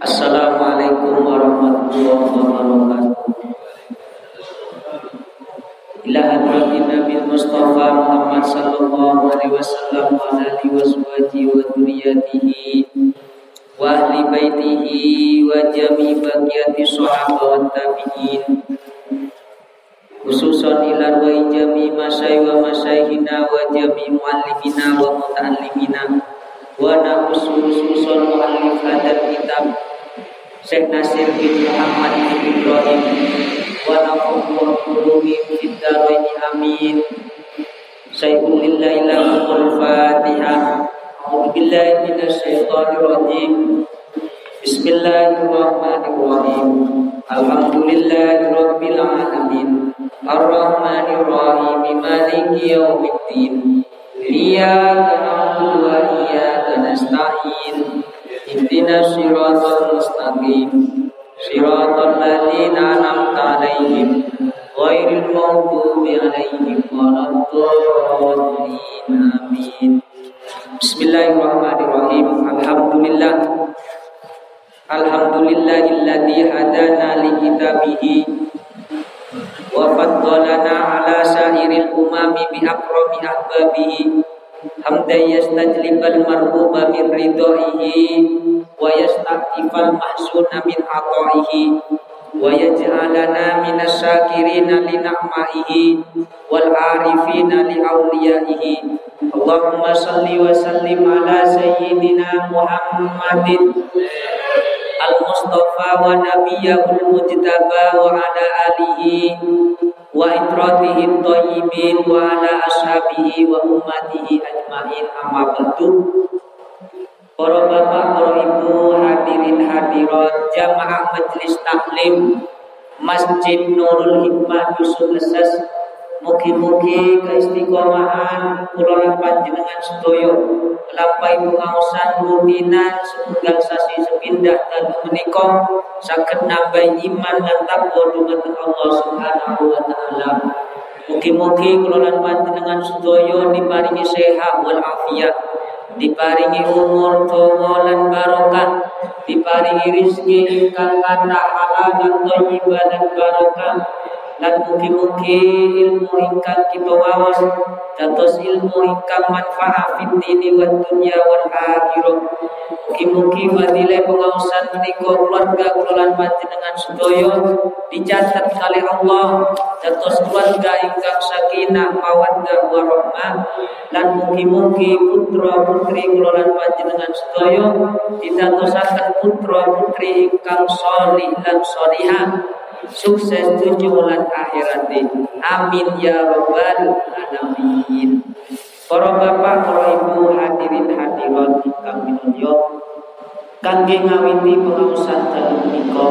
Assalamualaikum warahmatullahi wabarakatuh. Ila hadratin Nabi Mustafa Muhammad sallallahu alaihi wasallam wa alihi washabihi wa dzurriyyatihi wa ahli baitihi wa jami baqiyati sahabah wa tabi'in. Khususan ila wa jami masai wa masaihina wa jami muallimina wa muta'allimina. Wa naqsu khususan muallif hadal kitab Syekh Nasir bin Muhammad bin Ibrahim. Wa nafa'u qulubi fid dharain amin. Sayyidul lillahi lahul fatihah A'udzu billahi minasy syaithanir rajim. Bismillahirrahmanirrahim. Alhamdulillahi rabbil alamin. Ar-Rahmanir Rahim Maliki yaumiddin Iyyaka na'budu wa iyyaka nasta'in اهدنا الصراط المستقيم صراط الذين أنعمت عليهم غير المغضوب عليهم ولا الضالين آمين بسم الله الرحمن الرحيم الحمد لله الحمد لله الذي هدانا لكتابه وفضلنا على سائر الأمم بأكرم أحبابه حمدا يستجلب المرغوب من رضائه ويستعطف المحسون من عطائه ويجعلنا من الشاكرين لنعمائه والعارفين لأوليائه اللهم صل وسلم على سيدنا محمد المصطفى ونبيه المجتبى وعلى آله wa ala ashabihi wa ummatihi ajmain. Amma ba'du. Para bapak, para ibu, hadirin hadirat, jamaah majelis taklim Masjid Nurul Hikmah Dusun Lesas Mugi-mugi keistiqomahan kula panjenengan sedaya lampahi pengaosan rutinan setunggal sasi sepindah dan menika saged nambah iman dan takwa dumateng Allah Subhanahu wa taala. Mugi-mugi kula lan panjenengan sedaya diparingi sehat wal afiat, diparingi umur dawa lan barokah, diparingi rezeki ingkang halal dan thayyibah dan barokah lan mugi-mugi ilmu ingkang kita wawas. Dados ilmu ingkang manfaat fid dini wa dunya wal akhirah mugi-mugi fadilah pengawasan menika keluarga kula lan panjenengan sedaya dicatat oleh Allah. Dados keluarga ingkang sakinah mawaddah warahmah. Lan mugi-mugi putra putri kula lan panjenengan sedaya didadosaken putra putri ingkang salih lan salihah sukses tujuh bulan akhirat amin ya rabbal alamin. Para bapak para ibu hadirin hadirat ingkang minulya kangge ngawiti pengawasan dalu menika.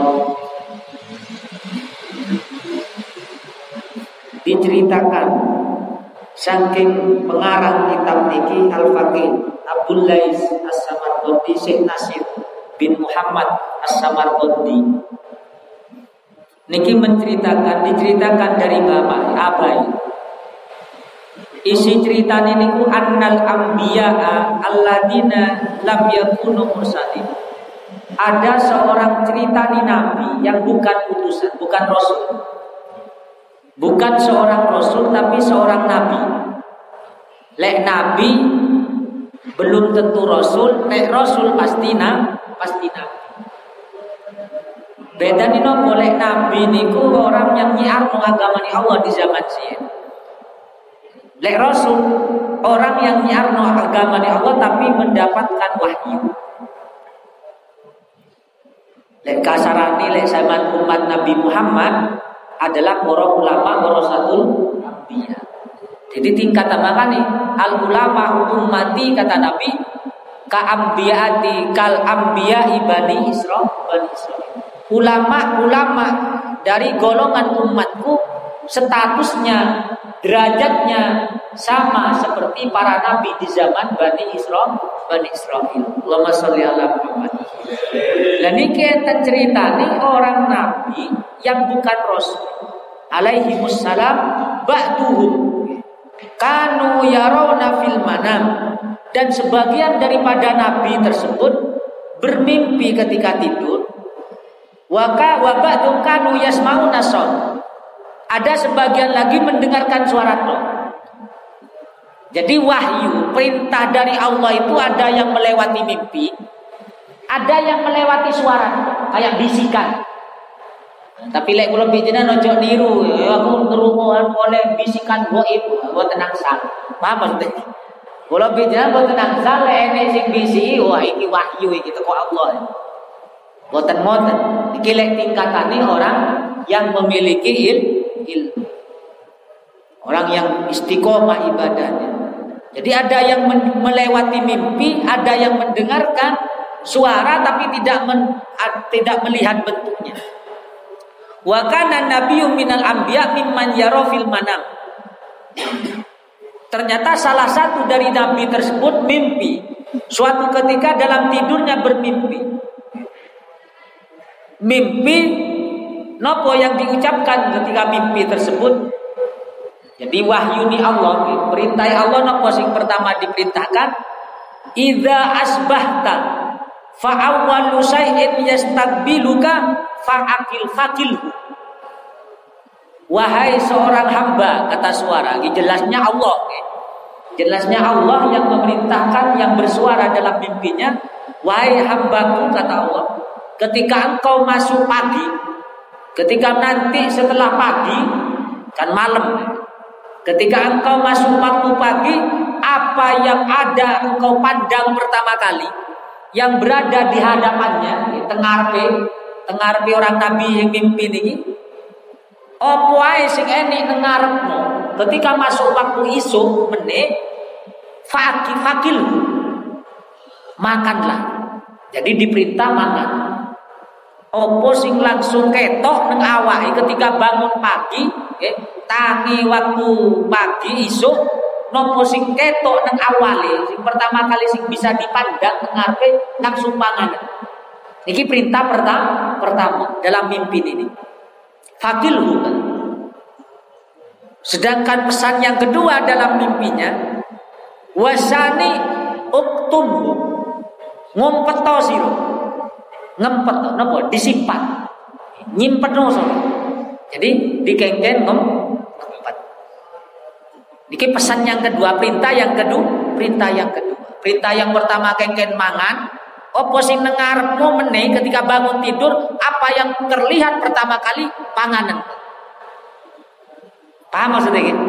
Diceritakan saking pengarang kitab niki Al-Faqih Abdul Lais As-Samarqandi Syekh Nasir bin Muhammad As-Samarqandi Niki menceritakan, diceritakan dari bapak Abai. Isi cerita ini ku annal ambiya'a alladina lam yakunu mursalin. Ada seorang cerita di nabi yang bukan utusan, bukan rasul. Bukan seorang rasul tapi seorang nabi. Lek nabi belum tentu rasul, lek rasul pasti na, pasti nabi. Beda nino boleh nabi niku orang yang nyiar mengagamani Allah di zaman sih. Lek Rasul orang yang nyiar mengagamani Allah tapi mendapatkan wahyu. Lek kasarani lek zaman umat Nabi Muhammad adalah para ulama warasatul anbiya. Jadi tingkat tambahan nih al ulama ummati kata Nabi ka ambiyati kal ambiya ibani Isra bani Israil ulama-ulama dari golongan umatku statusnya, derajatnya sama seperti para nabi di zaman Bani Israel, Bani Israel. Allahumma sholli ala Muhammad. Dan ini kita cerita nih orang nabi yang bukan rasul. Alaihi wassalam ba'duhum kanu yarawna fil manam dan sebagian daripada nabi tersebut bermimpi ketika tidur waka wabatu kanu yasmauna ada sebagian lagi mendengarkan suara roh jadi wahyu perintah dari Allah itu ada yang melewati mimpi ada yang melewati suara kayak bisikan. Tapi lek kula bijena ojo niru ya aku ngrungokan oleh bisikan gaib tenang sal. Paham maksudnya? Kula bijena buat tenang sal lek enek sing wah iki wahyu iki teko Allah Boten moten. Iki lek tingkatane orang yang memiliki il, ilmu. Orang yang istiqomah ibadahnya. Jadi ada yang melewati mimpi, ada yang mendengarkan suara tapi tidak men, tidak melihat bentuknya. Wa kana nabiyyu minal anbiya mimman yara fil manam. Ternyata salah satu dari nabi tersebut mimpi. Suatu ketika dalam tidurnya bermimpi mimpi nopo yang diucapkan ketika mimpi tersebut? Jadi wahyu ni Allah perintah Allah nopo sing pertama diperintahkan? Idza asbahta fa awwalu syai'in yastaqbiluka akil fakil wahai seorang hamba kata suara jelasnya Allah jelasnya Allah yang memerintahkan yang bersuara dalam mimpinya. Wahai hambaku kata Allah Ketika engkau masuk pagi, ketika nanti setelah pagi, kan malam. Ketika engkau masuk waktu pagi, apa yang ada engkau pandang pertama kali, yang berada di hadapannya, tengarpe, tengarpe orang nabi yang mimpi ini, apa ae sing enik nengarepmu ketika masuk waktu isu meneh fakil fakil makanlah. Jadi diperintah makan Opo sing langsung ketok neng awak ketika bangun pagi, eh, tangi waktu pagi isuk nopo sing ketok neng awale, sing pertama kali sing bisa dipandang ngarepe langsung pangan. Ini perintah pertama pertama dalam mimpi ini. Fakil bukan. Sedangkan pesan yang kedua dalam mimpinya wasani uktumhu ngompeto siro ngempet nopo disimpan nyimpen nopo jadi dikengken ngem ngempet Niki pesan yang kedua, perintah yang kedua, perintah yang kedua. Perintah yang pertama kengken mangan, opo sing nengarepmu meneh ketika bangun tidur, apa yang terlihat pertama kali panganan. Paham maksudnya gitu?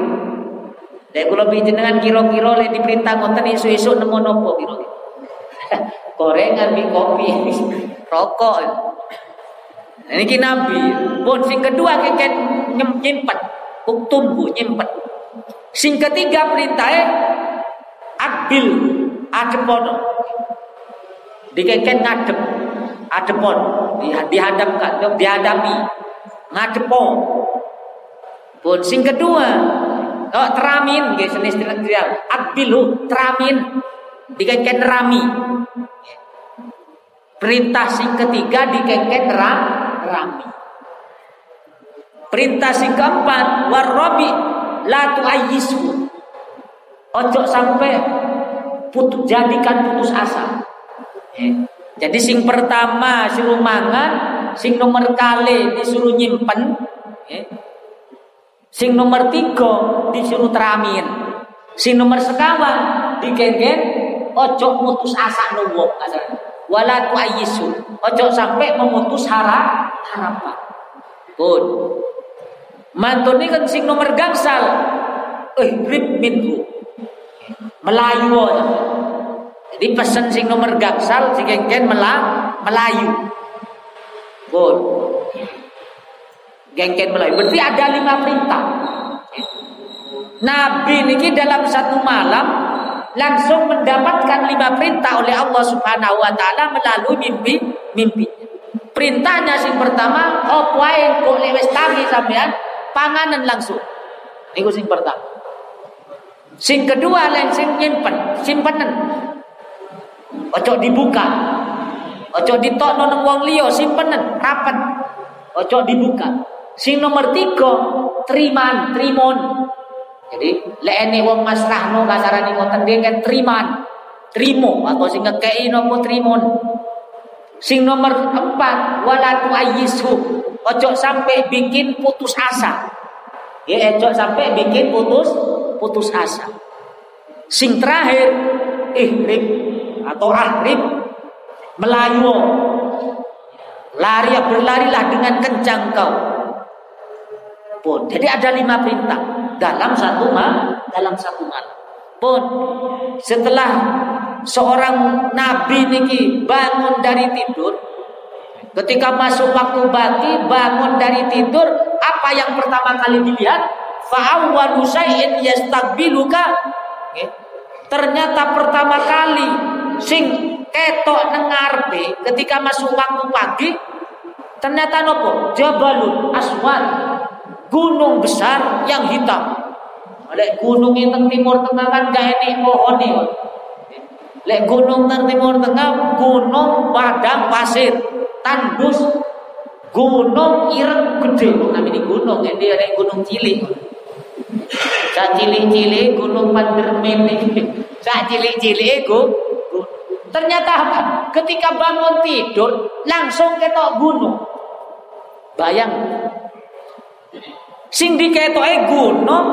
Lek kula dengan kira-kira lek diperintah ngoten isu-isu nemu nopo kira-kira. Gorengan, mie kopi rokok. Ini nabi. Pun sing kedua keken nyimpen, uktumbu nyimpen. Sing ketiga perintahnya adbil adepon. Dikeken ngadep adepon dihadapkan dihadapi ngadepon. Pun sing kedua oh, teramin guys jenis istilah adbilu teramin dikeken rami Perintah sing ketiga dikengken rami. Perintah sing keempat warabi la tuayyisu. Ojo sampai putus jadikan putus asa. Eh. Jadi sing pertama suruh mangan, sing nomor kali disuruh nyimpen, eh. sing nomor tiga disuruh teramin, sing nomor sekawan dikengken ojo putus asa nunggu wala tuayisu. Ojo sampai memutus harap harapan. Pun. Mantune kan sing nomor gangsal. Eh, rib minhu. Melayu Jadi pesan sing nomor gangsal sing gengken Melayu. Pun. Gengken Melayu. Berarti ada lima perintah. Nabi ini dalam satu malam langsung mendapatkan lima perintah oleh Allah Subhanahu wa taala melalui mimpi mimpi. Perintahnya sing pertama, wae kok lewes tangi sampean panganan langsung. Niku sing pertama. Sing kedua lain sing nyimpen, simpenan. Ojo dibuka. Ojo ditokno nang wong liya simpenan, rapat. Ojo dibuka. Sing nomor tiga, teriman, trimon. Jadi lek ene wong masrahno kasarane ngoten dia kan triman. Trimo atau sing ngekeki napa trimon. Sing nomor empat, wala tu'ayyisu. Ojo sampai bikin putus asa. Ya, ojo sampai bikin putus putus asa. Sing terakhir, ihrim atau ahrim melayu. Lari berlarilah dengan kencang kau. Pun. Jadi ada lima perintah dalam satu malam, dalam satu malam. Pun setelah seorang nabi niki bangun dari tidur ketika masuk waktu baki bangun dari tidur apa yang pertama kali dilihat? Fa'awwalu syai'in yastaqbiluka ternyata pertama kali sing ketok nengarpe ketika masuk waktu pagi ternyata nopo? Jabalun aswad gunung besar yang hitam. Oleh gunung yang timur tengah kan gak ini pohon nih Lek gunung nang timur tengah gunung padang pasir tandus. Gunung ireng gede namanya gunung ini ada gunung cilik Sa cilik-cilik gunung Pandermen Sa cilik-cilik gu. Ternyata apa? Ketika bangun tidur langsung ketok gunung. Bayang. Sing diketoke gunung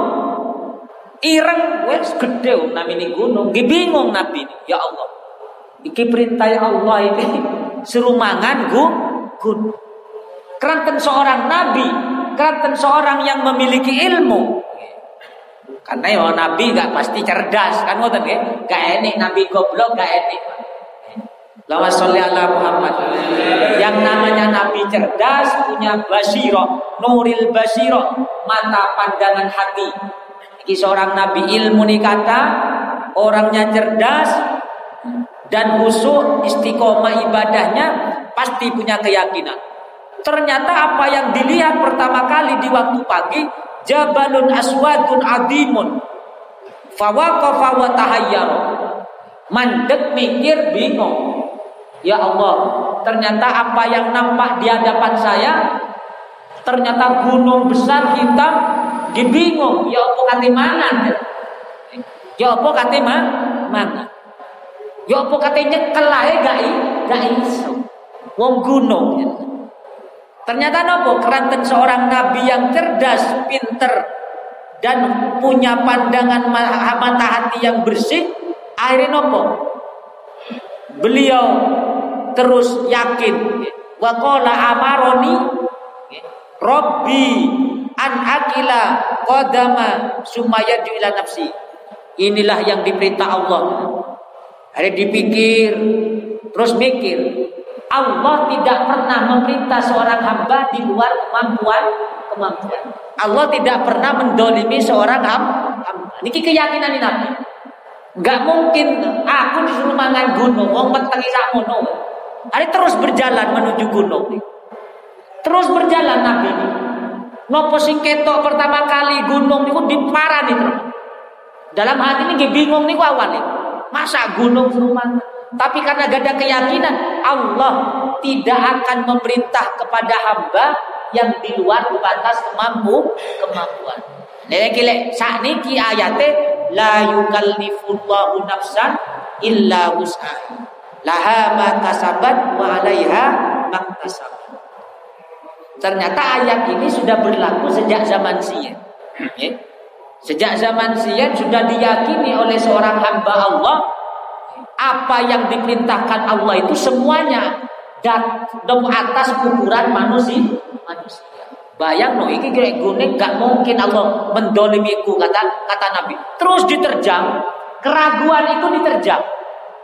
ireng wes gede namine gunung. Gi bingung nabi ya Allah iki perintah Allah ini serumangan gu gunung keranten seorang nabi keranten seorang yang memiliki ilmu. Karena ya nabi gak pasti cerdas kan ngoten nggih? Gak enik nabi goblok gak enik Lawas sholli ala Muhammad. Yang namanya nabi cerdas punya basiro, nuril basiro, mata pandangan hati. Ki seorang nabi ilmu nih kata orangnya cerdas dan khusyuk istiqomah ibadahnya pasti punya keyakinan. Ternyata apa yang dilihat pertama kali di waktu pagi jabalun aswadun adimun. Fawaqafa wa tahayyar. Mandek mikir bingung. Ya Allah, ternyata apa yang nampak di hadapan saya ternyata gunung besar hitam dibingung. Ya apa kate mana? Ya apa kate mana? Ya apa kate nyekel ae gak gak iso. Wong gunung. Ya. ternyata nopo keranten seorang nabi yang cerdas pinter dan punya pandangan mata hati yang bersih akhirnya nopo beliau terus yakin wa amaroni Robbi an akila qadama sumaya ila nafsi. Inilah yang diperintah Allah. Hari dipikir, terus mikir. Allah tidak pernah memerintah seorang hamba di luar kemampuan kemampuan. Allah tidak pernah mendolimi seorang hamba. Ini keyakinan ini. Gak mungkin aku disuruh mangan gunung, mau metengi sakmono. Hari terus berjalan menuju gunung. Terus berjalan Nabi ini. Nopo sing ketok pertama kali gunung niku diparani terus. Dalam hati ini bingung niku awalnya. Masa gunung serumah? Tapi karena gak ada keyakinan Allah tidak akan memerintah kepada hamba yang di luar batas kemampu kemampuan. Nek kile sakniki ayate la yukallifullahu nafsan illa wus'aha. Laha ma kasabat wa 'alaiha. Ternyata ayat ini sudah berlaku sejak zaman Sian. Ya. Sejak zaman Sian sudah diyakini oleh seorang hamba Allah apa yang diperintahkan Allah itu semuanya dan atas ukuran manusia. manusia. Bayang no, ini kira guning gak mungkin Allah mendolimiku kata kata Nabi. Terus diterjang, keraguan itu diterjang,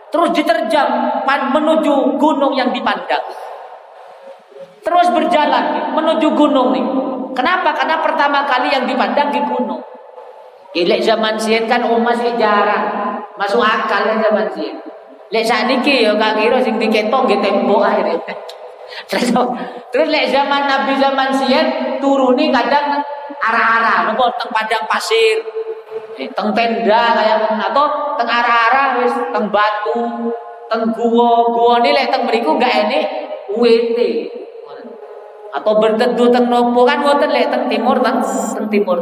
terus diterjang menuju gunung yang dipandang. Terus berjalan menuju gunung nih. Kenapa? Karena pertama kali yang dipandang di gunung. Gilek zaman sian kan oh masih jarang. Masuk akal ya zaman sian. Lek saat niki ya gak kira sing diketok ge tembok akhirnya. Terus lek zaman Nabi zaman sian turuni kadang arah-arah nopo teng padang pasir. Eh, teng tenda kayak atau teng arah-arah wis teng batu, teng gua, gua ini lek teng mriku gak enek UET atau berteduh teng nopo kan ngoten lek teng timur teng teng timur.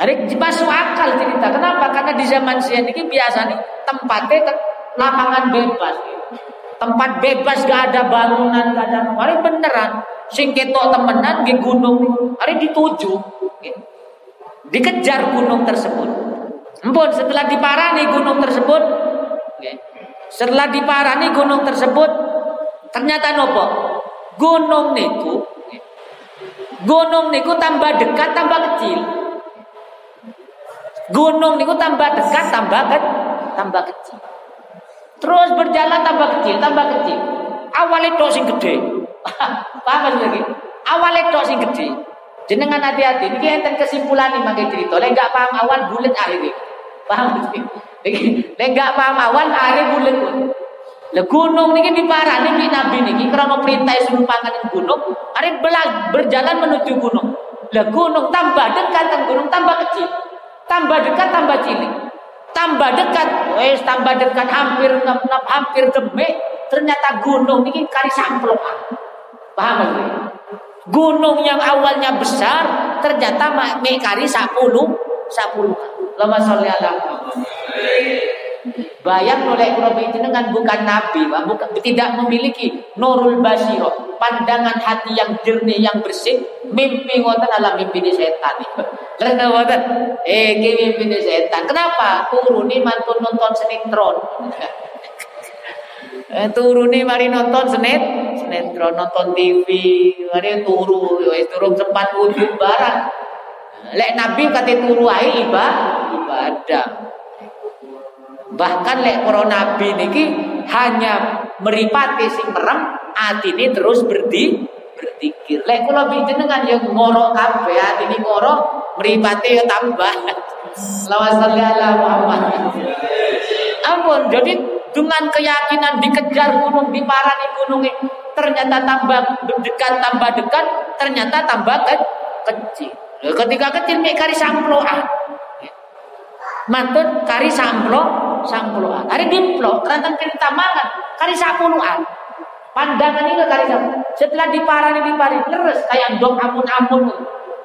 Hari masuk akal cerita. Kenapa? Karena di zaman sian ini biasa nih tempatnya lapangan bebas. Tempat bebas gak ada bangunan gak ada hari beneran sing ketok temenan di gunung. Hari dituju. Dikejar gunung tersebut. Empun setelah diparani gunung tersebut setelah diparani gunung tersebut ternyata nopo? Gunung niku gunung niku tambah dekat tambah kecil. Gunung niku tambah dekat tambah ke, tambah kecil Terus berjalan tambah kecil, tambah kecil. Awalnya tok sing gede. Paham lagi? Awalnya tok sing gede. Jenengan hati-hati, ini enten kesimpulan nih pakai cerita. Lek gak paham awal bulat akhirnya. Paham Lek gak paham awal akhirnya bulat. Lah gunung niki diparani di Nabi niki krana perintah suruh panganan gunung, arep berjalan menuju gunung. Lah gunung tambah dekat gunung tambah kecil. Tambah dekat tambah cilik tambah dekat. Wes tambah dekat hampir ngap hampir demik ternyata gunung ini kari samplokan paham gak gunung yang awalnya besar ternyata mek kari sapuluh sapuluh lama sholli ala Bayang oleh Qurabi dengan bukan nabi, bukan, tidak memiliki nurul basiro, pandangan hati yang jernih yang bersih, mimpi ngoten adalah mimpi di setan. Lalu ngoten, eh mimpi di setan. Kenapa? Turuni mantun nonton sinetron. eh, turuni mari nonton senet, sinetron nonton TV, mari turu, wis turun sempat wudhu barang. Lek nabi kate turu ae ibadah. Bahkan lek para nabi niki hanya meripati sing merem ini terus berdi berzikir. Lek kula jenengan yang ngorok kabeh atine ngorok meripati ya tambah. Lawasalli ala Muhammad. Ampun, jadi dengan keyakinan dikejar gunung di parani gunung ini ternyata tambah dekat tambah dekat ternyata tambah ke kecil. Ketika kecil mek kari samploan. Mantun kari samplo sampuluhan. Hari diplok, kerantan kita mangan, kali sapuluhan. Pandangan ini kali sapuluhan. Setelah diparani diparani leres kayak dong amun-amun.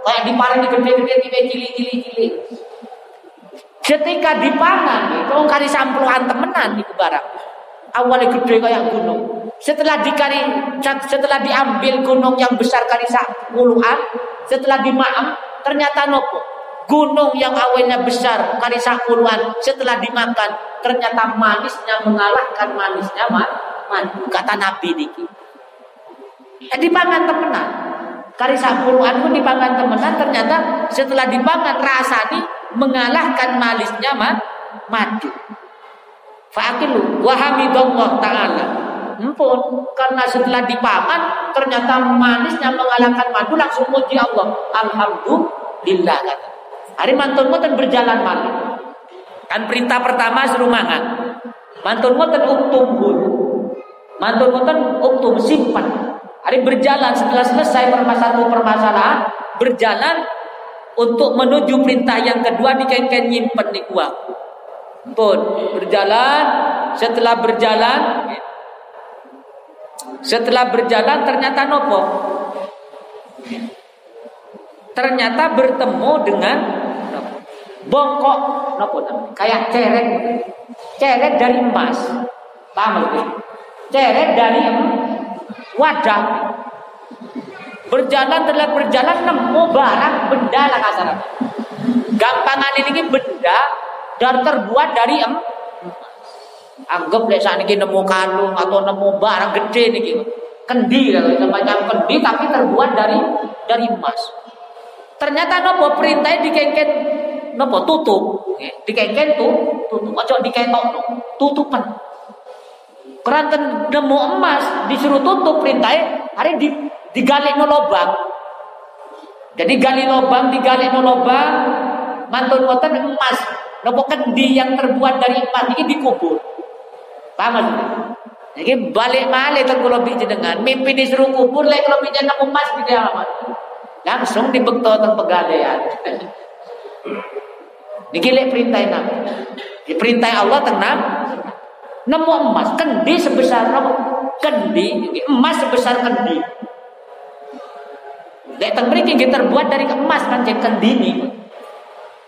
Kayak diparani gede-gede tiba cili-cili-cili. Ketika dipangan, itu kali sampuluhan temenan itu barang. Awalnya gede kayak gunung. Setelah dikari, setelah diambil gunung yang besar kali sapuluhan, setelah dimaam, ternyata nopo Gunung yang awalnya besar kali puluhan setelah dimakan ternyata manisnya mengalahkan manisnya madu kata Nabi niki. Eh, dipangan temenan. Kali puluhan pun dipangan temenan ternyata setelah dipangan rasani mengalahkan manisnya madu. Fakilu wahamidallah taala. Empun, karena setelah dipangan ternyata manisnya mengalahkan madu langsung muji Allah. Alhamdulillah kata. Hari mantun ngoten berjalan malam. Kan perintah pertama suruh mangan. Mantun ngoten uktum bun. Mantun ngoten uktum simpan. Hari berjalan setelah selesai permasalahan permasalahan berjalan untuk menuju perintah yang kedua dikaitkan nyimpen di uang. Pun berjalan setelah berjalan setelah berjalan ternyata nopo ternyata bertemu dengan bongkok. Nopo kayak ceret. Ceret dari emas. Paham lagi ceret dari wadah. Berjalan telah berjalan nemu barang benda lah kasar. Gampangan ini benda dan terbuat dari em anggap lek saat ini nemu kalung atau nemu barang gede nih kendi semacam kendi tapi terbuat dari dari emas. Ternyata nopo perintahnya dikengken napa? Tutup. Dikengken tuh tutup. Ojo diketok tutupan. Keranten nemu emas disuruh tutup perintahnya hari di digali no lobang. Jadi gali lobang digali no lobang mantun ngoten emas. Nopo kendi yang terbuat dari emas ini dikubur. Paham jadi balik balik teng kula dengan mimpi disuruh kubur lek kula nemu emas di alamat langsung dibekto teng pegadaian Dikilek perintah Nabi. Di perintah Allah tenang. Nemu emas, kendi sebesar apa? Kendi, emas sebesar kendi. Lek teng mriki terbuat dari emas kan kendi ini.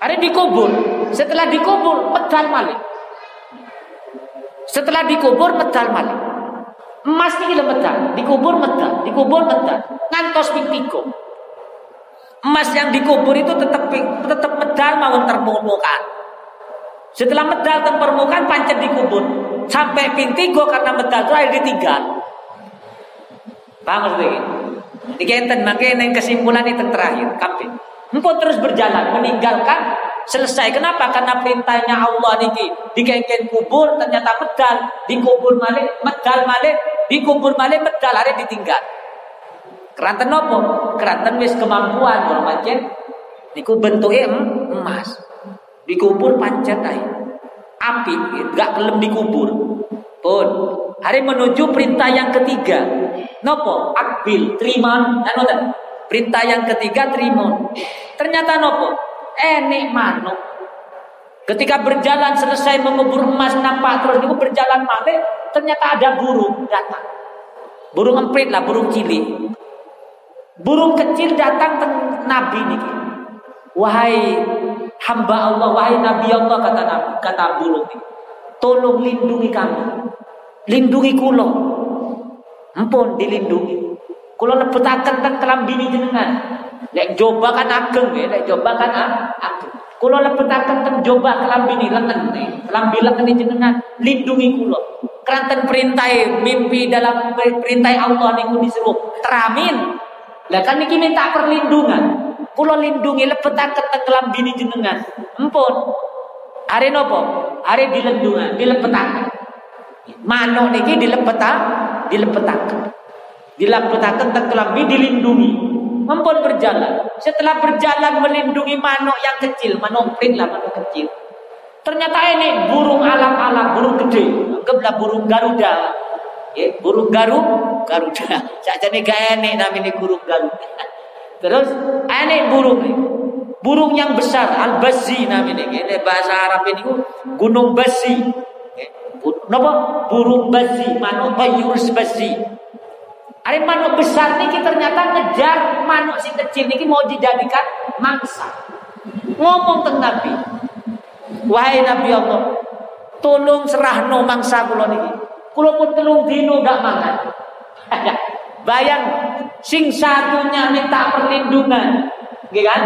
Ada dikubur. Setelah dikubur medal malik. Setelah dikubur medal malik. Emas ini medal, dikubur medal, dikubur medal, ngantos ping Emas yang dikubur itu tetap tetap medal mau termukaan. Setelah medal teng permukaan pancet dikubur sampai ping tiga karena medal itu air ditinggal. Paham maksudnya? Dikenten makanya yang kesimpulan itu terakhir kabeh. Empun terus berjalan meninggalkan selesai. Kenapa? Karena perintahnya Allah niki dikengken kubur ternyata medal dikubur malik medal malik dikubur malik medal hari ditinggal. Keranten nopo? Keranten wis kemampuan kalau pancen niku bentuknya emas. Dikubur pancet ae. Api gak kelem dikubur. Pun hari menuju perintah yang ketiga. Nopo? Akbil, terima. Anu Perintah yang ketiga terima. Ternyata nopo? enek manuk. Ketika berjalan selesai mengubur emas nampak terus itu berjalan mati ternyata ada burung datang. Burung emprit lah, burung cilik. Burung kecil datang ke Nabi nih. Wahai hamba Allah, wahai Nabi Allah kata Nabi, kata burung ini. Tolong lindungi kami. Lindungi kulo. Empun dilindungi. Kulo lebetaken teng kelambini jenengan. Lek joba kan ageng ya, lek joba kan ageng. Kulo lebetaken teng joba kelambini lengan nih, kelambi lengan jenengan lindungi kulo. Keranten perintah mimpi dalam perintah Allah niku disuruh teramin. Lah kan niki minta perlindungan. Kulo lindungi lebetaken teng kelambini jenengan. Empun. Are nopo? Are dilendungan, dilepetaken. Manuk niki dilepetaken, dilepetaken. Dilepetaken teng kelambi dilindungi mempun berjalan. Setelah berjalan melindungi manuk yang kecil, manuk lah manuk kecil. Ternyata ini burung alam-alam, burung gede. Anggaplah burung Garuda. Ya, burung garu, Garuda. Saja nih gak enek namanya burung Garuda. Terus ini burung Burung yang besar, al-bazi namanya. Ini bahasa Arab ini gunung basi. Napa? Burung basi, manuk bayurus basi. Ada manuk besar niki ternyata ngejar manuk si kecil niki mau dijadikan mangsa. Ngomong tentang Nabi. Wahai Nabi Allah, tolong serahno mangsa kula niki. Kula pun telung dino gak mangan. Bayang sing satunya minta perlindungan, gitu kan?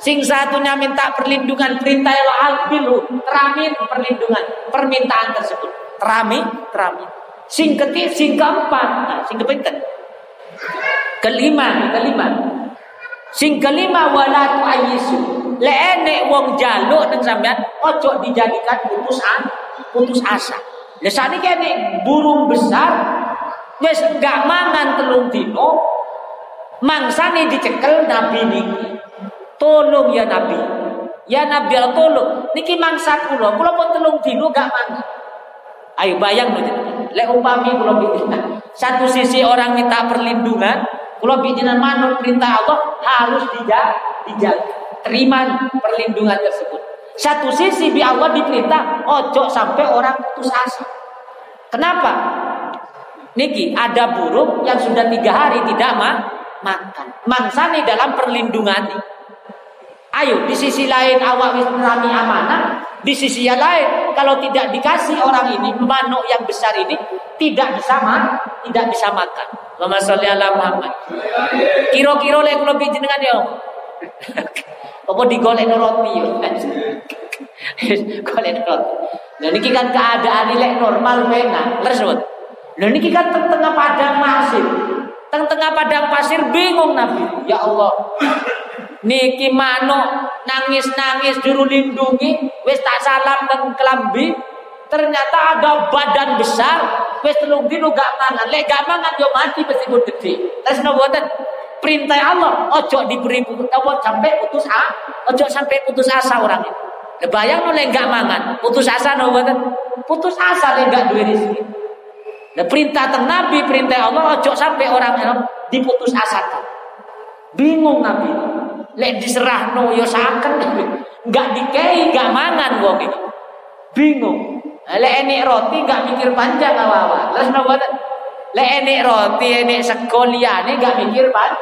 Sing satunya minta perlindungan perintah Allah bilu teramin perlindungan permintaan tersebut. Terami, terami. Sing ketiga, sing keempat, nah, sing kepinten. Kelima, kelima. Sing kelima wala tu'ayyisu. Le enek wong jaluk nang sampean ojo dijadikan putus putus asa. Lah sakniki kene burung besar wis gak mangan telung dino mangsane dicekel nabi niki. Tolong ya nabi. Ya nabi Allah tolong. Niki mangsa kula, kula pun telung dino gak mangan. Ayo bayang Lek upami kula satu sisi orang minta perlindungan, kalau bijinan manut perintah Allah harus dijaga, dijaga. Terima perlindungan tersebut. Satu sisi bi Allah diperintah ojo sampai orang putus asa. Kenapa? Niki ada burung yang sudah tiga hari tidak ma makan. Mangsani dalam perlindungan. Ayo di sisi lain awak wis amanah, di sisi yang lain kalau tidak dikasih orang ini manuk yang besar ini tidak bisa makan, tidak bisa makan. Allahumma sholli ala Muhammad. Kira-kira lek kula dengan yo. Apa digolek roti yo. Golek roti. Nah niki kan keadaan lek normal mena, leres Nah niki kan tengah padang pasir. Tengah padang pasir bingung Nabi. Ya Allah. Niki manuk nangis-nangis juru lindungi wis tak salam teng kelambi ternyata ada badan besar wis telung dino gak mangan lek gak mangan yo mati meskipun gede terus boten perintah Allah ojo diberi apa sampai putus asa ojo sampai putus asa orang itu bayang no lek gak mangan putus asa no putus asa lek gak duwe rezeki Nah, perintah teng Nabi, perintah Allah ojo sampai orang itu diputus asa. Bingung Nabi. Lek diserah no yo saken. Gak dikei, gak mangan wong. Bingung. Lek enek roti gak mikir panjang awak-awak. Terus nopo Lek enek roti, enek sego liyane gak mikir pan.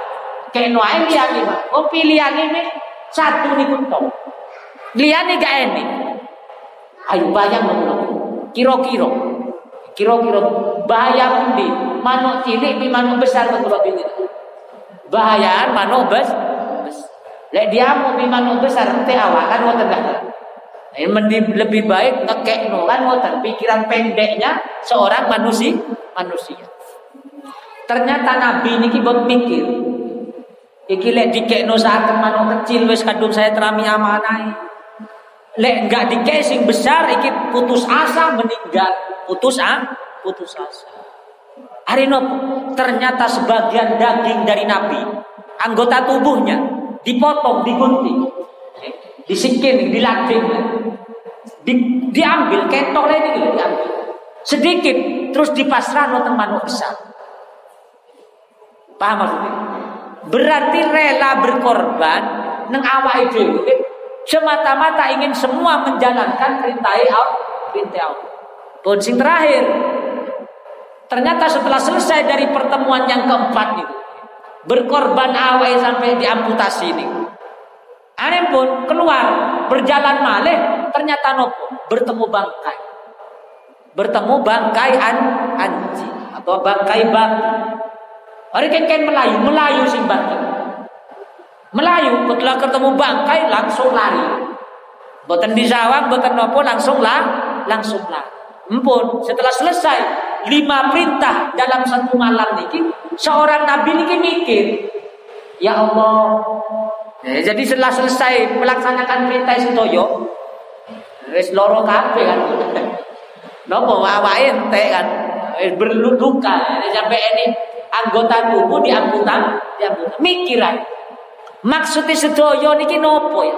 Keno ae liyane, Pak. Oh pilihan ini satu niku tok. Liyane gak enek. Ayo bayang nopo Kira-kira Kira-kira bahaya pundi? Manuk cilik pi manuk besar kok kula pinten. Bahayaan manuk bes Lek dia mau pi manuk besar ente awak kan kan. Ini lebih baik ngekek kan pikiran pendeknya seorang manusia manusia. Ternyata Nabi ini buat mikir. Iki lek dikekno saat manuk kecil wis kadung saya terami amanai. Lek enggak dikek sing besar iki putus asa meninggal putus ah, putus asa. Hari nopo ternyata sebagian daging dari Nabi, anggota tubuhnya dipotong, digunting, disikin, dilatih, di, diambil, kentok lagi gitu diambil. Sedikit, terus dipasrah no teman besar. Paham maksudnya? Berarti rela berkorban neng awak itu semata-mata ingin semua menjalankan perintah Allah, perintah. Pun sing terakhir. Ternyata setelah selesai dari pertemuan yang keempat itu. Berkorban awal sampai diamputasi ini. Aneh pun keluar berjalan malih ternyata nopo bertemu bangkai. Bertemu bangkai an anjing atau bangkai bang. Hari kan Melayu, Melayu sing. Melayu setelah ketemu bangkai langsung lari. Boten dijawab, boten nopo langsung lah, langsung lari. Empun, setelah selesai lima perintah dalam satu malam niki, seorang nabi niki mikir, ya Allah. Ya, jadi setelah selesai melaksanakan perintah sedoyo, wis loro kabeh kan. Nopo awake ente kan berluka sampai ini anggota tubuh diamputan, diamputan. Mikir aja. Maksudnya sedoyo niki nopo ya?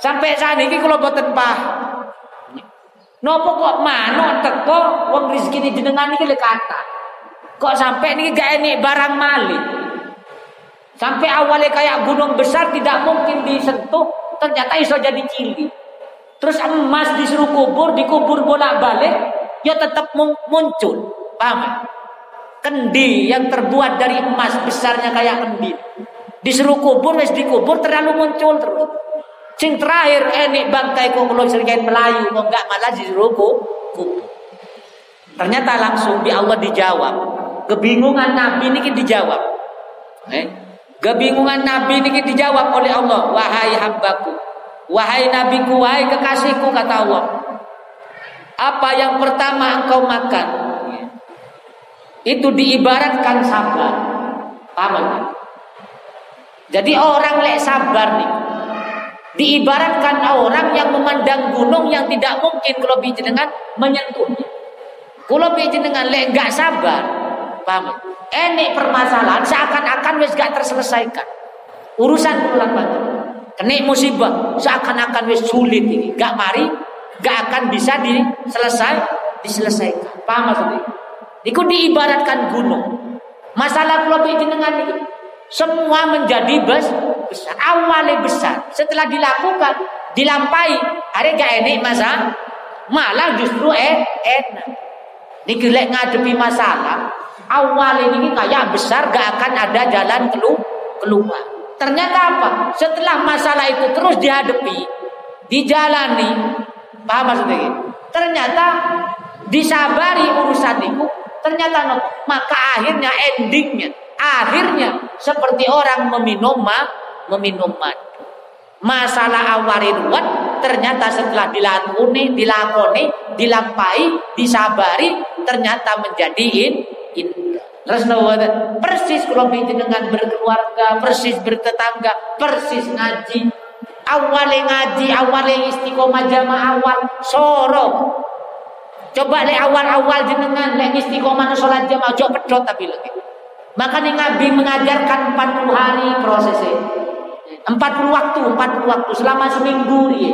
Sampai saat ini kalau boten paham. Nopo kok manuk teko wong rezeki jenengan iki lek kata. Kok sampai ini gak enek barang malih. Sampai awalnya kayak gunung besar tidak mungkin disentuh, ternyata iso jadi cilik. Terus emas disuruh kubur, dikubur bolak-balik, ya tetap muncul. Paham? Kendi yang terbuat dari emas besarnya kayak kendi. Disuruh kubur, wis dikubur terlalu muncul terus. Sing terakhir enik eh, bangkai kalau serikain Melayu kok enggak malah disuruh kubur. Ternyata langsung di Allah dijawab. Kebingungan Nabi ini dijawab. Eh? Kebingungan Nabi ini dijawab oleh Allah. Wahai hambaku. Wahai nabiku, wahai kekasihku kata Allah. Apa yang pertama engkau makan? Itu diibaratkan sabar. Paham? Jadi orang lek sabar nih Diibaratkan orang yang memandang gunung yang tidak mungkin kalau dengan menyentuhnya. Kalau dengan lek gak sabar, paham? Ini permasalahan seakan-akan wis gak terselesaikan. Urusan bulan batu. Kena musibah seakan-akan wis sulit ini. Gak mari, gak akan bisa diselesai, diselesaikan. Paham maksudnya? Itu diibaratkan gunung. Masalah kalau dengan ini semua menjadi bes, besar. Awalnya besar. Setelah dilakukan, dilampai. Ada gak enak masa? Malah justru eh, enak. Ini gelek ngadepi masalah. Awalnya ini kayak besar gak akan ada jalan kelu keluar. Ternyata apa? Setelah masalah itu terus dihadapi, dijalani, paham maksudnya? Ternyata disabari urusan itu, ternyata no, maka akhirnya endingnya Akhirnya seperti orang meminum ma, meminum madu. Masalah awal ruwet ternyata setelah dilakoni, dilakoni, dilampai, disabari ternyata menjadi indah. Terus persis kalau dengan berkeluarga, persis bertetangga, persis ngaji. Awalnya ngaji, awalnya istiqomah jamaah awal, sorong. Coba le awal-awal jenengan le istiqomah sholat jamaah, coba pedot tapi lagi. Makanya Nabi mengajarkan 40 hari prosesnya. 40 waktu, 40 waktu selama seminggu ya.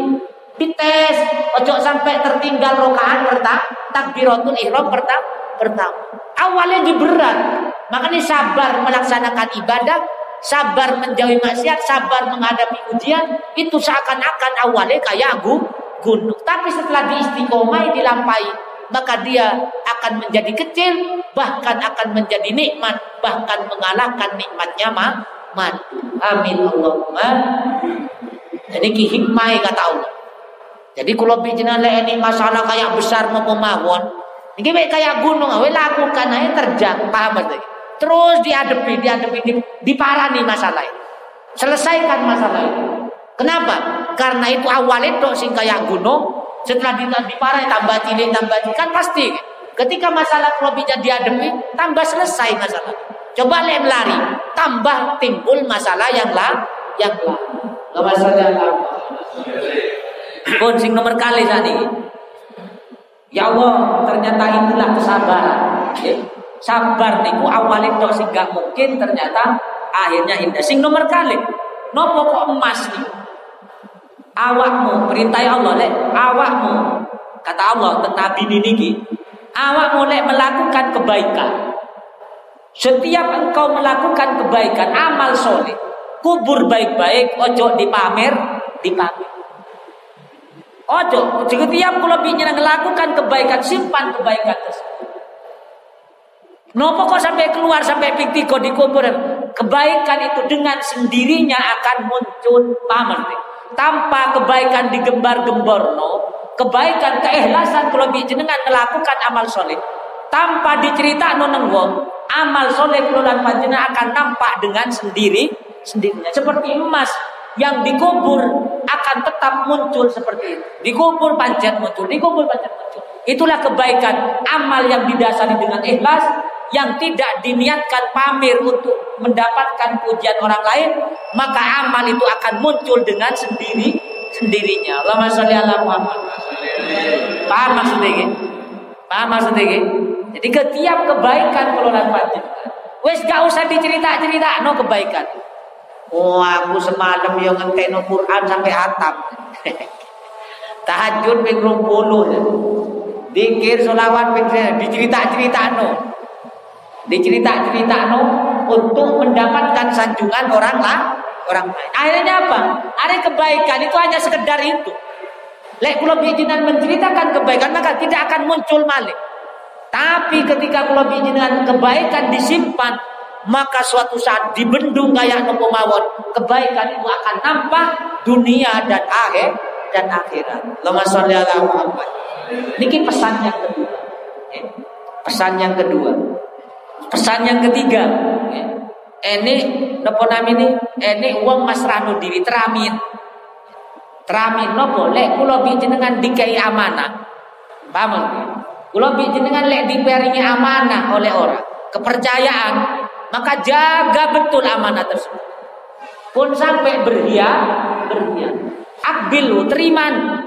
Dites, ojo sampai tertinggal rokaan pertama, takbiratul ihram pertama, pertama. Awalnya berat, makanya sabar melaksanakan ibadah, sabar menjauhi maksiat, sabar menghadapi ujian, itu seakan-akan awalnya kayak gunung. Tapi setelah diistiqomah dilampai, maka dia akan menjadi kecil, bahkan akan menjadi nikmat, bahkan mengalahkan nikmatnya madu. Amin Allahumma. Jadi ki hikmah kata Allah. Jadi kalau bijinan ini masalah kayak besar mau Iki kayak gunung, we lakukan aja terjang, paham berarti? Terus dihadapi, dihadapi, diparani masalah itu. Selesaikan masalah itu. Kenapa? Karena itu awal itu sing kayak gunung, setelah diparani tambah cilik, tambah cilik, kan pasti. Ketika masalah lebihnya dihadapi, tambah selesai masalah. Coba lem lari, tambah timbul masalah yang lah, yang lah. Masalah yang lah. Pun nomor kali ini. Ya Allah, ternyata itulah kesabaran. Sabar niku awalnya tok sing gak mungkin ternyata akhirnya indah. Sing nomor kali, nopo kok emas nih? Awakmu perintah Allah lek. Awakmu. Kata Allah Nabi niki awakmu lek melakukan kebaikan. Setiap engkau melakukan kebaikan amal soleh kubur baik-baik ojo dipamer dipamer. Ojo, setiap kalau bicara melakukan kebaikan simpan kebaikan tersebut. Nopo kok sampai keluar sampai pikti kok dikubur? Kebaikan itu dengan sendirinya akan muncul pamer tanpa kebaikan digembar-gembor no kebaikan keikhlasan kalau dengan melakukan amal soleh tanpa dicerita no nengwong amal soleh keluar panjenengan akan nampak dengan sendiri sendirinya seperti emas yang dikubur akan tetap muncul seperti itu. Dikubur pancet muncul, dikubur pancet muncul. Itulah kebaikan amal yang didasari dengan ikhlas yang tidak diniatkan pamer untuk mendapatkan pujian orang lain, maka amal itu akan muncul dengan sendiri sendirinya. Allahumma sholli ala Muhammad. Paham maksudnya ini? Paham maksudnya ini? Jadi setiap kebaikan kelolaan panjenengan, wes gak usah dicerita-cerita no kebaikan. Oh aku semalam yang ngenteno Quran sampai hatam. Tahajud ping 20. Dikir solawat ping dicerita-cerita no. Dicerita-cerita no untuk mendapatkan sanjungan orang lah orang lain. Akhirnya apa? Ada kebaikan itu hanya sekedar itu. Lek kula bijinan menceritakan kebaikan maka tidak akan muncul malik. Tapi ketika kula bijinan kebaikan disimpan maka suatu saat dibendung kayak nopo mawon kebaikan itu akan nampak dunia dan akhir dan akhirat. Lama sholli ala Muhammad. Niki pesan yang kedua. Eh, pesan yang kedua. Pesan yang ketiga. Ini nopo ini ini uang mas rano diri teramin. Teramin nopo lek kulo jenengan dikai amanah. Paham? Kulo jenengan lek diperingi amanah oleh orang. Kepercayaan maka jaga betul amanah tersebut. Pun sampai berhia, berhia. Akbilu teriman.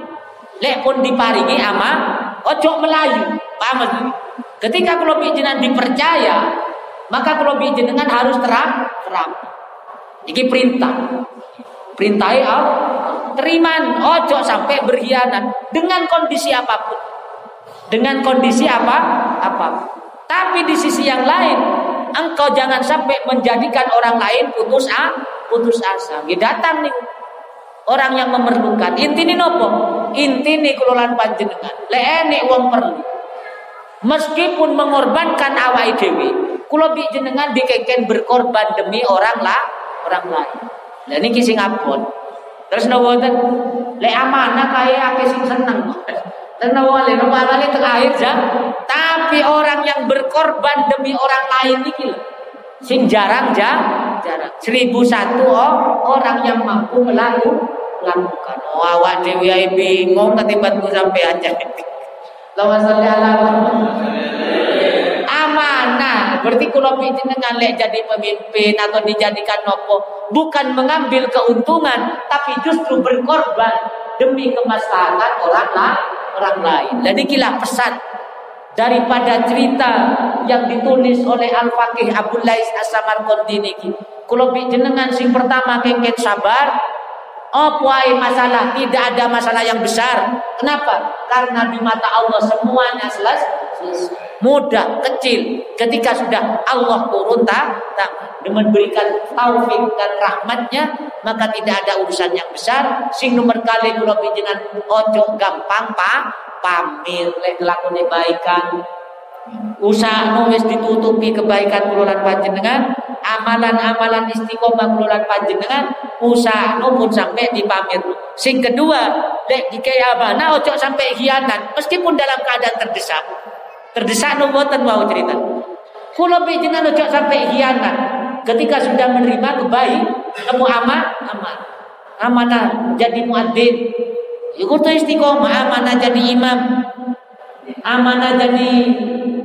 Lek pun diparingi ama, ojo melayu. Paham Ketika kalau jenengan dipercaya, maka kalau jenengan harus terang, terang. Ini perintah. Perintah Allah. Teriman, ojo sampai berkhianat dengan kondisi apa pun. Dengan kondisi apa? Apa? Tapi di sisi yang lain, engkau jangan sampai menjadikan orang lain putus a, putus asa. Ini datang nih orang yang memerlukan. Inti ini nopo? Inti ini kelolaan panjenengan. Leene uang perlu. Meskipun mengorbankan awal dewi, kulo bi jenengan dikeken berkorban demi orang lah, orang lain. Lah ini kisah ngapun. Terus nopo Le amanah kaya ake sing seneng. Dan wali wali terakhir ya. Tapi orang yang berkorban demi orang lain ini sing jarang ja, jarang. Seribu satu oh, orang yang mampu melakukan. Oh, awak dewi bingung ketimbang sampai aja. Lawan salli ala Amanah. Berarti kalau dengan lek jadi pemimpin atau dijadikan nopo bukan mengambil keuntungan tapi justru berkorban demi kemaslahatan orang lain orang lain. Dan inilah pesan daripada cerita yang ditulis oleh Al-Faqih Abdul Lais As-Samarqandi niki. Kula jenengan sing pertama kengken sabar, Puai masalah tidak ada masalah yang besar. Kenapa? Karena di mata Allah semuanya selesai. Mudah, kecil. Ketika sudah Allah turun tak, dan memberikan taufik dan rahmatnya, maka tidak ada urusan yang besar. Sing nomor kali kula ojo gampang pa pamir lek nglakoni baikan usaha wis ditutupi kebaikan kululan panjenengan amalan-amalan istiqomah kululan panjenengan usaha pun sampai dipamir sing kedua lek dikai abana ojo sampai hianat meskipun dalam keadaan terdesak Terdesak no boten mau cerita. Kula jenengan ojo sampai hianat. Ketika sudah menerima kebaik, kamu aman, aman. Amanah jadi muadzin. Ikut istiqomah amanah jadi imam. Amanah jadi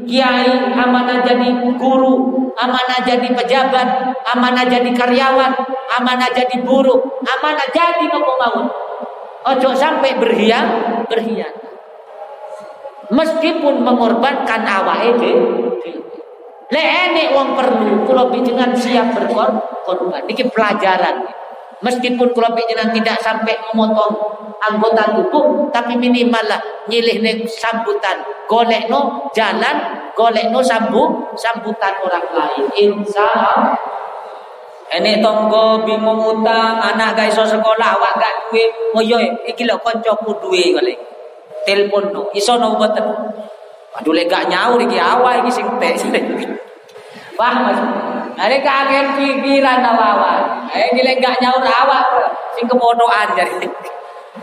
kiai, amanah jadi guru, amanah jadi pejabat, amanah jadi karyawan, amanah jadi buruh, amanah jadi mawon. Ojo sampai berhiang, berhiang. Meskipun mengorbankan dhewe. Lek enek wong perlu kula panjenengan siap berkorban. Niki pelajaran. Meskipun kula tidak sampai memotong anggota tubuh, tapi minimal lah nyilih sambutan. Golekno jalan, golekno sambu sambutan orang lain. Insya. Ini tonggo bingung utang, anak gak iso sekolah, awak gak duwe. Oh iya, iki lho kancaku kali. Telepon no, iso no boten. Aduh lek gak nyaur iki awak iki sing tek. Paham Mas? Are kaget pikiran awak. Eh iki lek gak nyaur awak sing kepodokan jadi.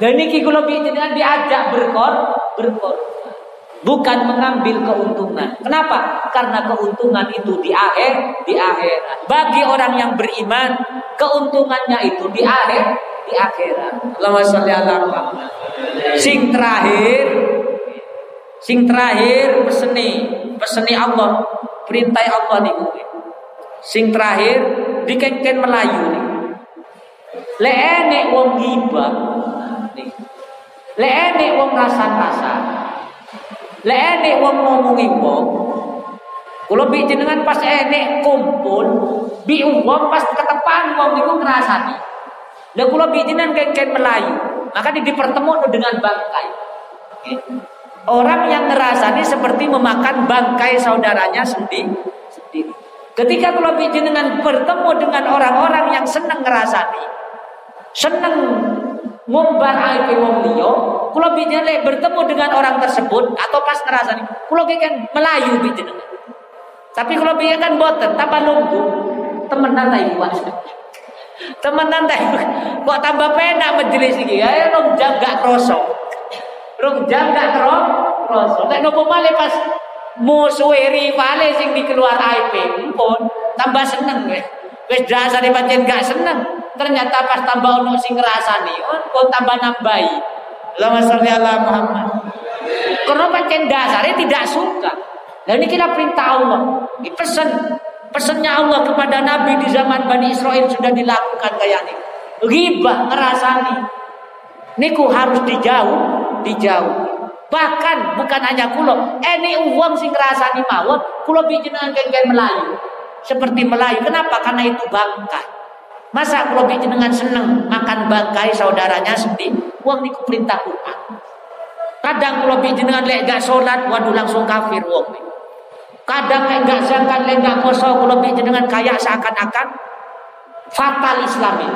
Dan iki kula jenengan diajak berkor, berkor bukan mengambil keuntungan. Kenapa? Karena keuntungan itu di akhir, di akhirat. Bagi orang yang beriman, keuntungannya itu di akhir, di akhirat. Allahumma sholli ala. Sing terakhir, sing terakhir peseni, peseni Allah, perintah Allah nih. Sing terakhir dikengken Melayu nih. Le enek wong gibah. Le enek wong rasa-rasa. Lek enek wong ngomongi wong. Kalau bi jenengan pas enek kumpul, bi wong pas ketepan wong niku ngrasani. Lah kula bi jenengan Melayu, maka dipertemukan dengan bangkai. Orang yang ngerasani seperti memakan bangkai saudaranya sendiri. sendiri. Ketika kalau jenengan bertemu dengan orang-orang yang senang ngerasani, senang ngumbar aib wong liya, kula bijenengan bertemu dengan orang tersebut atau pas ngrasani, kula kan melayu bijenengan. Tapi kalau biyen kan boten, tambah lumbu, temenan ta iku. Temenan ta kok tambah penak majelis iki. Ya rong jam gak kroso. Rong jam gak kroso. Nek nopo malih pas musuhe rivale sing dikeluar aib pun tambah seneng ya. Wis dasare pancen gak seneng. Ternyata pas tambah ono sing ngrasani, oh kok tambah nambahi. Lama sholli ala Muhammad. Karena pancen dasarnya tidak suka. Dan ini kita perintah Allah. Ini pesan pesannya Allah kepada Nabi di zaman Bani Israel sudah dilakukan kayak ini. Ghibah ngerasani. Niku harus dijauh, dijauh. Bahkan bukan hanya kulo, ini uang sing ngerasani mawon, kulo dengan Melayu. Seperti Melayu. Kenapa? Karena itu bangkai. Masa kalau dengan seneng makan bangkai saudaranya sedih, uang niku perintah Quran. Kadang kalau dengan lek gak sholat, waduh langsung kafir uang. Kadang lek gak zakat, lek gak poso, kalau dengan kayak seakan-akan fatal Islami.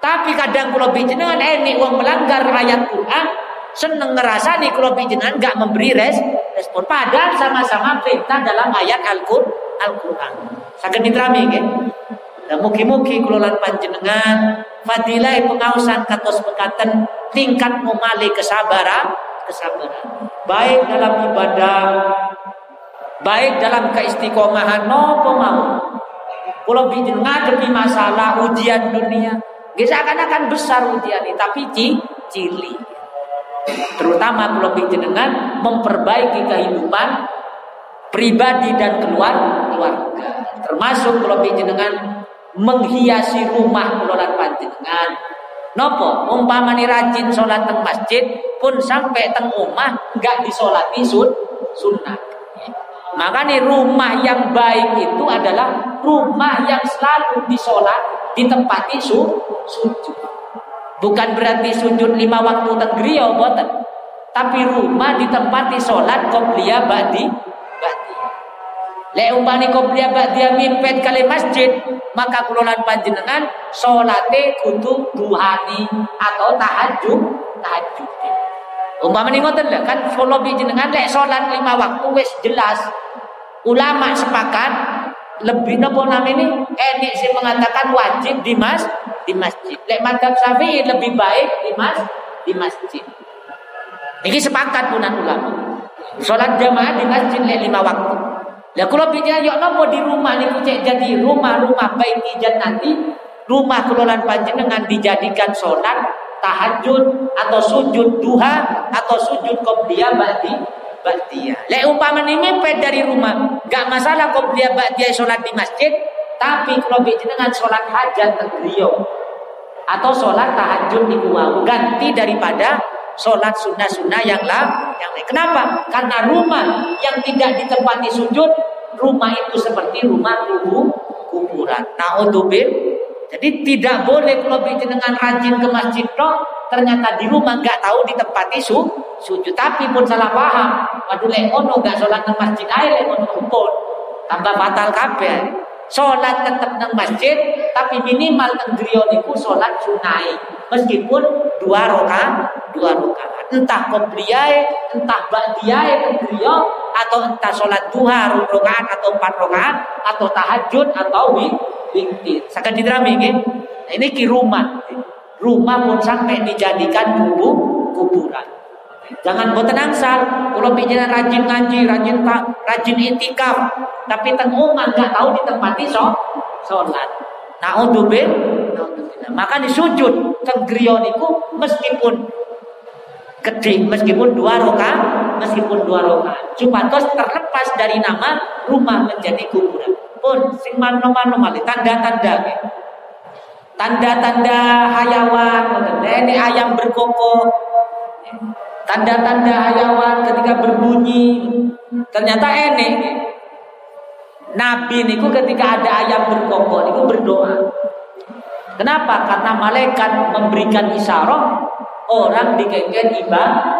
Tapi kadang kalau dengan ini uang melanggar ayat Quran, seneng ngerasa nih kalau dengan gak memberi res, respon. Padahal sama-sama perintah dalam ayat Al-Qur'an. Al-Quran. Sakit diterami, kan? Dan mugi-mugi kelolaan panjenengan fadilah pengausan katos pekatan tingkat memali kesabaran, kesabaran. Baik dalam ibadah, baik dalam keistiqomahan nopo mau. Kalau bikin ngadepi masalah ujian dunia, bisa akan akan besar ujian ini, tapi cili. Terutama kalau dengan memperbaiki kehidupan pribadi dan keluar keluarga. Termasuk kalau dengan menghiasi rumah kulolan panjenengan. Nopo umpamani rajin sholat teng masjid pun sampai teng rumah nggak disolati sun sunnah. Makanya rumah yang baik itu adalah rumah yang selalu disolat ditempati su, sujud. Bukan berarti sujud lima waktu teng griya boten. Tapi rumah ditempati sholat qobliyah ba'di Lek umpani qobliyah dia mimpet kali masjid, maka kulolan panjenengan salate kudu duhani atau tahajud, tahajud. Umpamane ngoten lho kan kula jenengan lek salat lima waktu wis jelas. Ulama sepakat lebih napa namanya enik sih mengatakan wajib di mas di masjid. Lek madhab Syafi'i lebih baik di mas di masjid. Ini sepakat punan ulama. Sholat jamaah di masjid lima waktu. Ya kalau bicara yuk nopo di rumah nih cek jadi rumah-rumah baik nanti rumah kelolaan panjenengan dijadikan sholat tahajud atau sujud duha atau sujud qobliyah ba'di ba'diyah. Lek ini dari rumah, gak masalah qobliyah ba'diyah sholat di masjid, tapi kalau dengan sholat hajat tegriyo atau sholat tahajud di rumah ganti daripada sholat sunnah-sunnah yang lah yang lain. Kenapa? Karena rumah yang tidak ditempati sujud, rumah itu seperti rumah kubur kuburan. Nah, untuk jadi tidak boleh kalau dengan rajin ke masjid toh ternyata di rumah nggak tahu ditempati su, sujud tapi pun salah paham. Waduh lekono nggak sholat ke masjid aja lekono pun tambah fatal kabeh. Sholat tetap nang masjid tapi minimal nang niku sholat sunai meskipun dua rokaat dua rokaat entah qobliyah entah ba'diyah nang atau entah sholat duha rokaat atau empat rokaat atau tahajud atau witir. Sakan diterami nggih. Nah, ini ki rumah. Rumah pun sampai dijadikan kubur kuburan. Jangan boten angsal. Kalau pikiran rajin ngaji, rajin tak, rajin itikaf, tapi teng omah nggak tahu ditempati so, sholat. Naudzubil, Maka disujud teng niku meskipun gede, meskipun dua roka, meskipun dua roka. Cupatos terlepas dari nama rumah menjadi kuburan. Pun sing mano-mano tanda-tanda Tanda-tanda hayawan, ini ayam berkokok, Tanda-tanda hayawan ketika berbunyi ternyata enek. Nabi niku ketika ada ayam berkokok niku berdoa. Kenapa? Karena malaikat memberikan isyarat orang dikengken ibadah.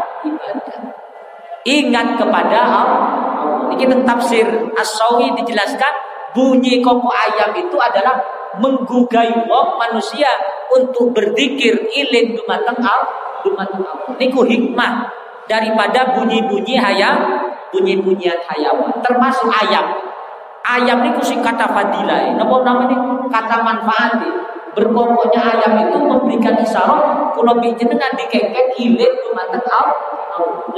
Ingat kepada Allah. Ini tafsir As-Sawi dijelaskan bunyi koko ayam itu adalah menggugai wong manusia untuk berzikir iling dumateng Allah Niku hikmah daripada bunyi-bunyi hayam, bunyi-bunyian hayawan, termasuk ayam. Ayam niku sing kata fadilah, napa namanya kata manfaat. Berkokoknya ayam itu memberikan isyarat kula jenengan dikengken ilit dumateng Allah.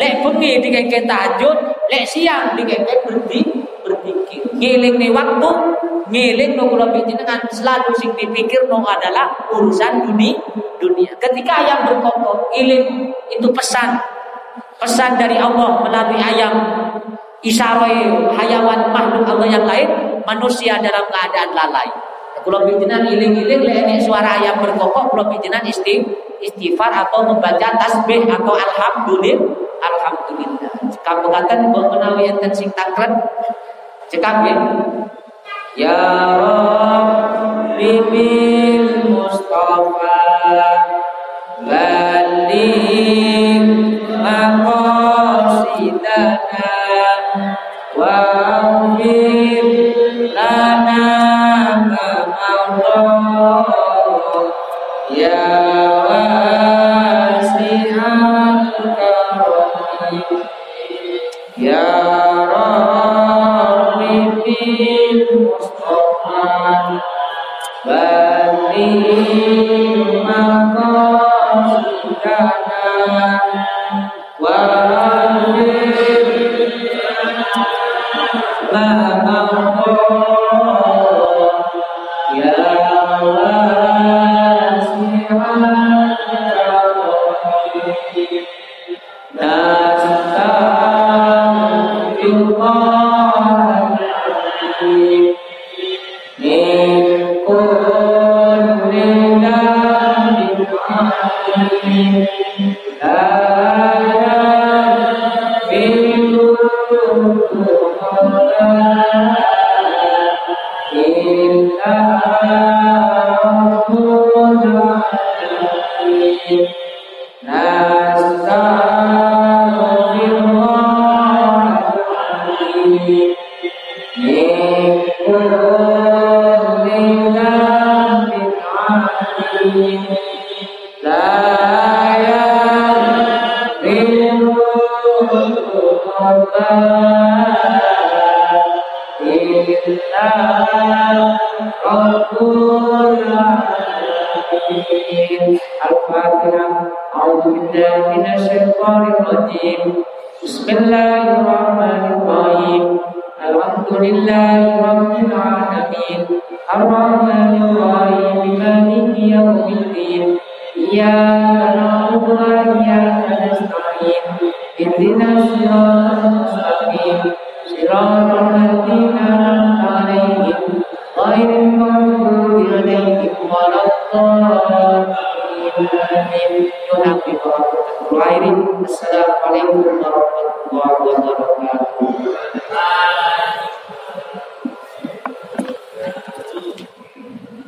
Lek bengi dikengken tahajud, lek siang dikengken berdi berzikir. Ngiling waktu, ngiling no kula jenengan selalu sing dipikir no adalah urusan dunia dunia. Ketika ayam berkokok, ilim itu pesan. Pesan dari Allah melalui ayam. Isyarai hayawan makhluk Allah yang lain, manusia dalam keadaan lalai. Kalau bijinan iling-iling lenek suara ayam berkokok, kalau bijinan isti, istighfar atau membaca tasbih atau alhamdulillah, alhamdulillah. Kamu katakan menawi enten sing takran, cekap. Ya Rabbi Mustafa